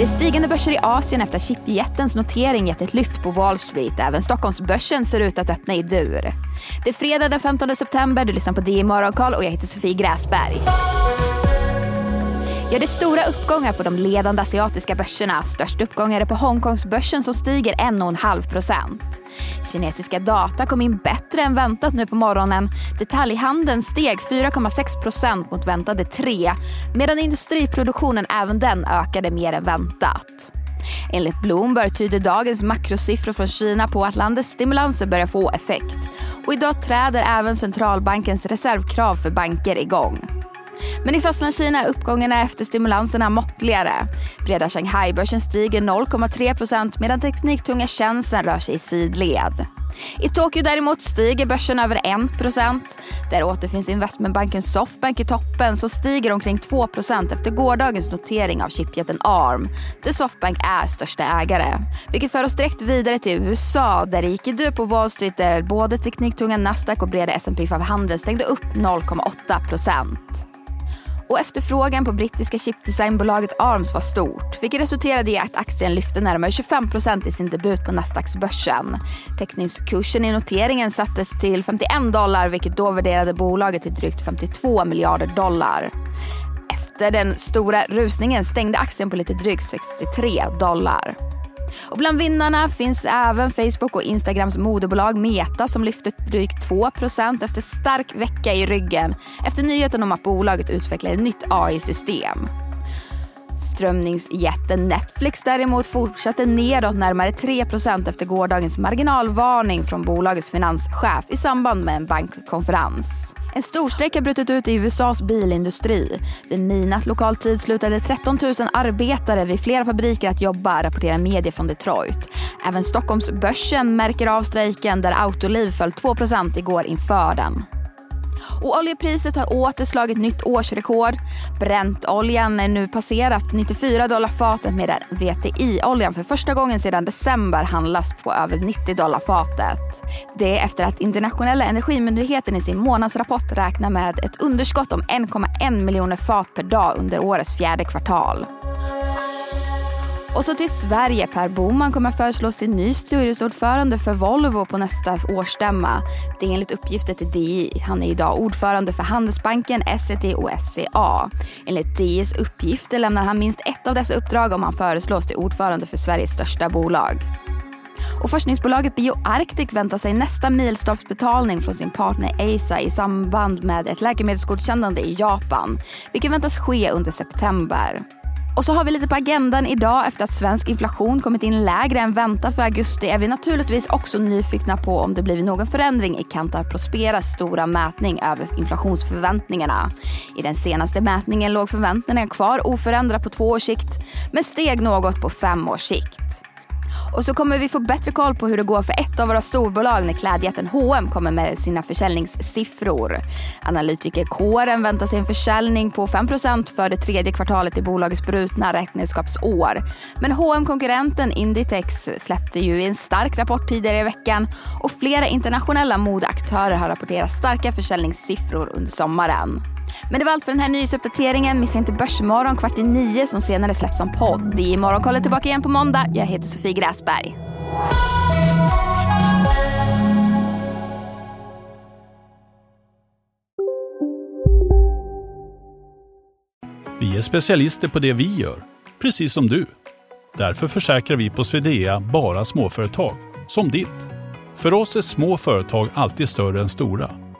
Det är stigande börser i Asien efter att chipjättens notering gett ett lyft på Wall Street. Även Stockholmsbörsen ser ut att öppna i dur. Det är fredag den 15 september, du lyssnar på DI Morgonkoll och jag heter Sofie Gräsberg. Ja, det är stora uppgångar på de ledande asiatiska börserna. Störst uppgångar är på Hongkongsbörsen som stiger 1,5 procent. Kinesiska data kom in bättre än väntat nu på morgonen. Detaljhandeln steg 4,6 procent mot väntade 3 medan industriproduktionen även den ökade mer än väntat. Enligt Bloomberg tyder dagens makrosiffror från Kina på att landets stimulanser börjar få effekt. Och idag träder även centralbankens reservkrav för banker igång. Men i Fastlandskina är uppgångarna efter stimulanserna måttligare. Breda Shanghai-börsen stiger 0,3 procent medan tekniktunga tjänsten rör sig i sidled. I Tokyo däremot stiger börsen över 1 procent. Där återfinns investmentbanken Softbank i toppen som stiger omkring 2 procent efter gårdagens notering av chipjätten ARM där Softbank är största ägare. Vilket för oss direkt vidare till USA där det gick i på Wall Street där både tekniktunga Nasdaq och breda S&P 500 stängde upp 0,8 procent. Och efterfrågan på brittiska chipdesignbolaget ARMS var stort vilket resulterade i att aktien lyfte närmare 25% i sin debut på Nasdaqsbörsen. Teckningskursen i noteringen sattes till 51 dollar vilket då värderade bolaget till drygt 52 miljarder dollar. Efter den stora rusningen stängde aktien på lite drygt 63 dollar. Och bland vinnarna finns även Facebook och Instagrams moderbolag Meta som lyfte drygt 2% efter stark vecka i ryggen efter nyheten om att bolaget utvecklar ett nytt AI-system. Strömningsjätten Netflix däremot fortsatte nedåt närmare 3% efter gårdagens marginalvarning från bolagets finanschef i samband med en bankkonferens. En storstrejk har brutit ut i USAs bilindustri. Vid midnatt lokal tid slutade 13 000 arbetare vid flera fabriker att jobba, rapporterar medier från Detroit. Även Stockholmsbörsen märker av strejken där Autoliv föll 2% igår inför den. Och oljepriset har åter slagit nytt årsrekord. Bräntoljan är nu passerat 94 dollar fatet medan VTI-oljan för första gången sedan december handlas på över 90 dollar fatet. Det är efter att internationella energimyndigheten i sin månadsrapport räknar med ett underskott om 1,1 miljoner fat per dag under årets fjärde kvartal. Och så till Sverige. Per Boman kommer föreslås till ny styrelseordförande för Volvo på nästa årsstämma. Det är enligt uppgifter till DI. Han är idag ordförande för Handelsbanken, SET och SCA. Enligt DIs uppgifter lämnar han minst ett av dessa uppdrag om han föreslås till ordförande för Sveriges största bolag. Och forskningsbolaget BioArctic väntar sig nästa milstolpsbetalning från sin partner Eisa i samband med ett läkemedelsgodkännande i Japan, vilket väntas ske under september. Och så har vi lite på agendan idag efter att svensk inflation kommit in lägre än väntat för augusti är vi naturligtvis också nyfikna på om det blivit någon förändring i Kantar Prosperas stora mätning över inflationsförväntningarna. I den senaste mätningen låg förväntningarna kvar oförändrade på två års sikt men steg något på fem års sikt. Och så kommer vi få bättre koll på hur det går för ett av våra storbolag när klädjätten H&M kommer med sina försäljningssiffror. Analytikerkåren väntar sig en försäljning på 5% för det tredje kvartalet i bolagets brutna räkenskapsår. Men hm konkurrenten Inditex släppte ju en stark rapport tidigare i veckan och flera internationella modeaktörer har rapporterat starka försäljningssiffror under sommaren. Men det var allt för den här nyhetsuppdateringen. Missa inte Börsmorgon kvart i nio som senare släpps som podd. Det är Morgonkollet tillbaka igen på måndag. Jag heter Sofie Gräsberg. Vi är specialister på det vi gör, precis som du. Därför försäkrar vi på Swedea bara småföretag, som ditt. För oss är små företag alltid större än stora